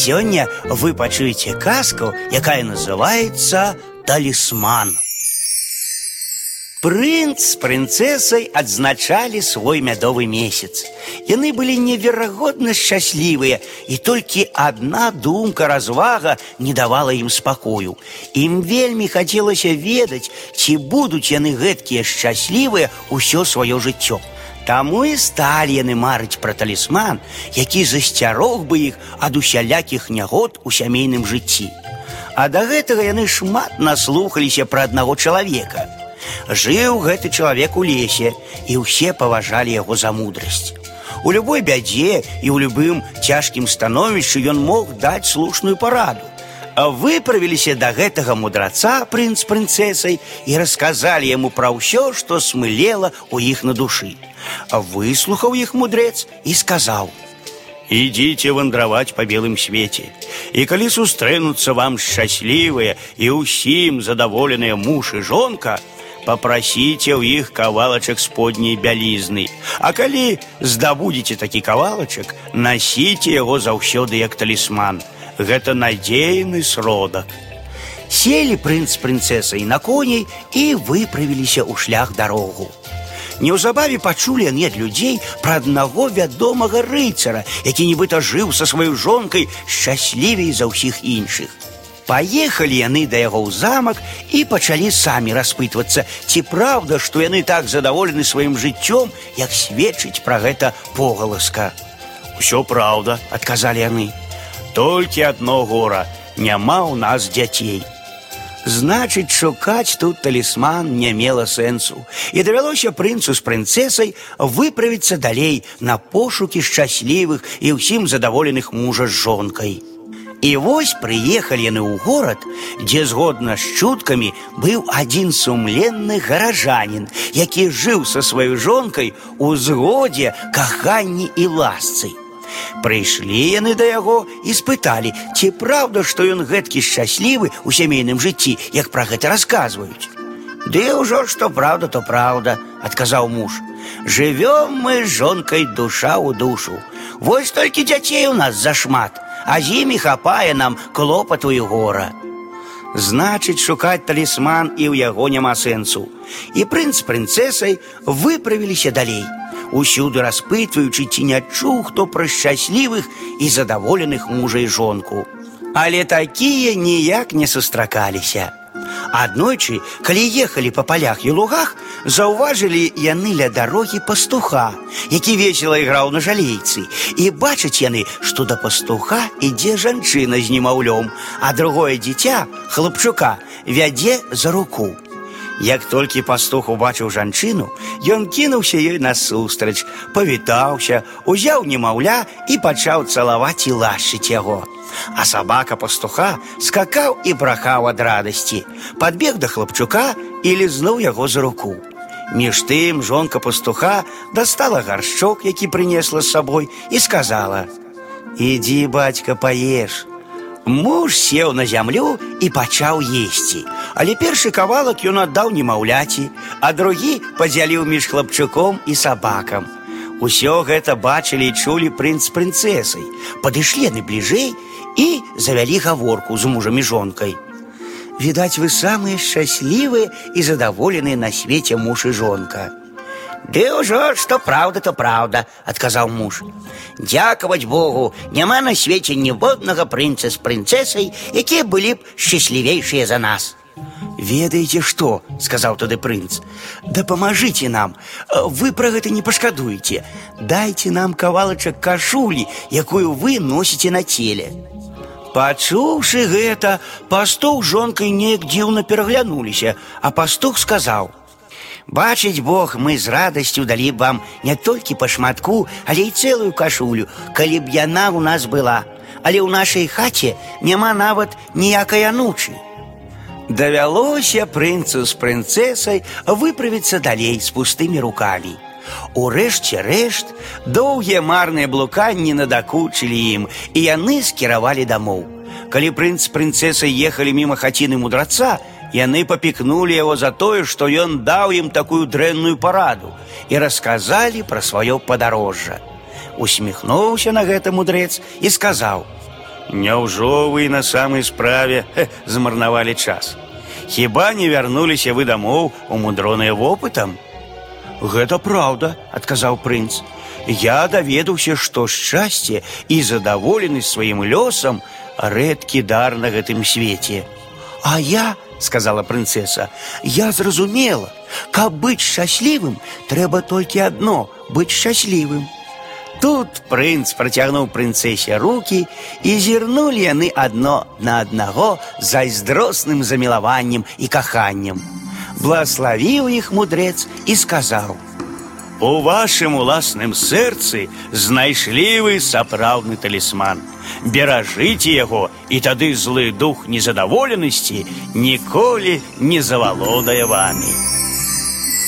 Сёння вы пачуеце казку, якая называется «Талисман». Прынц з прынцэсай адзначалі свой мядовы месяц. Яны былі неверагодна шчаслівыя, і толькі адна думка развага не давала ім спакою. Ім вельмі хацелася ведаць, ці будуць яны гэткія шчаслівыя ўсё сваё жыццё. Таму і сталі яны марыць пра талісман, які засцярог бы іх ад усялякіх нягод у сямейным жыцці. А да гэтага яны шмат наслухаліся пра аднаго чалавека – Жыў гэты чалавек у лесе, і ўсе паважалі яго за мудрасць. У любой бядзе і ў любым цяжкім становішчы ён мог даць слушную параду. А выправіліся да гэтага мудраца прынц прынцэсай і расказалі яму пра ўсё, што смылела ў іх на душы. А выслухаў іх мудрэц і сказаў: « Ідзіце вандраваць па белым свеце. І калі сустрэнуцца вам шчаслівыя і ўсім задаволеныя муж і жонка, попросите у іх кавалачак сподняй бялізны. А калі здабудзеце такі кавалачак, насіце яго заўсёды як талісман. Гэта надзейны сродак. Селі прынц прынцэсай на коней і выправіліся ў шлях дарогу. Неўзабаве пачулі яны ад людзей пра аднаго вядомага рыцара, які нібыта жыў са сваёй жонкай шчаслівей за ўсіх іншых. Паехалі яны да яго ў замак і пачалі самі распытвацца, ці праўда, што яны так задаволены сваім жыццём, як сведчыць пра гэта погаласка. Усё праўда, адказалі яны. Толькі адно гора, няма ў нас дзяцей. Значыць, шукаць тут талісман не мела сэнсу. І давялося прынцу з прынцэсай выправіцца далей на пошукі шчаслівых і ўсім задаволеных мужа з жонкай. І вось прыехалі яны ў горад, дзе згодна з чуткамі быў адзін сумленны гаражанін, які жыў са сваёй жонкай у згодзе, каханні і ласцы. Прыйшлі яны да яго і спыталі, ці праўда, што ён гэткі шчаслівы ў сямейным жыцці, як пра гэта расказваюць. Ды ўжо што праўда, то праўда, адказаў муж. Жывём мы з жонкай душа ў душу. Вось толькі дзяцей у нас зашмат а з імі хапае нам клопату і гора. Значыць, шукаць талісман і ў яго няма сэнсу. І прынц з прынцэсай выправіліся далей, усюды распытваючы, ці не чуў хто пра шчаслівых і задаволеных мужа і жонку. Але такія ніяк не сустракаліся. Аднойчы, калі ехалі па палях і лугах, заўважылі яны ля дарогі пастуха, які весела іграў на жалейцы. І бачаць яны, што да пастуха ідзе жанчына з немаўлём, а другое дзіця, хлапчука, вядзе за руку. Як толькі пастух убачыў жанчыну, ён кінуўся ёй насустрач, павітаўся, узяў немаўля і пачаў цалаваць і лашчыць яго. А собака пастуха скакаў і брахаў ад радасці, подбег да хлапчука і лізнуў яго за руку. Між тым жонка пастуха дастала гаршчок, які прынесла з сабой і сказала: « Ідзі, бацька, паеш. Муж сеў на зямлю і пачаў есці, але першы кавалак ён аддаў немаўляці, а другі падзяліў між хлапчуком і сабакам. Усё гэта бачылі і чулі прынц прынцэсай, падышлі яны бліжэй і завялі гаворку з мужам і жонкай. Відаць, вы самыя шчаслівыя і задаволеныя на свеце муж і жонка. Ды ўжо што праўда, то праўда, адказаў муж. Дзякаваць Богу, няма на свеце ніводнага прынца з прынцэсай, якія былі б шчаслівейшыя за нас. Ведаеце што, сказаў тады прынц. Дапамажыце нам, вы пра гэта не пашкадуеце. Дайце нам кавалачак кашулі, якую вы носіце на целе. Пачуўшы гэта, пастух жонкай неяк дзіўна пераглянуліся, а пастух сказаў: « Бачыць Бог, мы з радасцю далі б вам не толькі па шматку, але і цэлую кашулю, калі б яна ў нас была. Але ў нашай хаце няма нават ніякай анучы. Давялося прынцу з прынцэсай выправіцца далей з пустымі рукамі. Урэшце рэшт, доўгія марныя блуканні надакучылі ім, і яны скіравалі дамоў. Калі прынц прынцэса ехалі міма хаціны мудраца, яны папікнулі яго за тое, што ён даў ім такую дрэнную параду і расказалі пра сваё падарожжа. Усміхнуўся на гэта мудрэц і сказаў: « Няўжо вы на самай справе хе, змарнавалі час. Хіба не вярнуліся вы дамоў у мудроныя вопытам? Гэта праўда, адказаў прынц. Я даведаўся, што шчасце і задаволены сваім лёсам рэдкі дар на гэтым свеце. А я, сказала прынцеса, я зразумела, каб быць шчаслівым, трэба толькі адно быць шчаслівым. Тут прынц працягнуў прынцэсе руки і зірнулі яны адно на аднаго зайздросным замілаваннем і каханнем. Блаславіў іх мудрэц і сказаў: « У вашым уласным сэрцы знайшлі вы сапраўдны талісман. Беражыце яго, і тады злы дух незадаволенасці ніколі не завалодае вамі.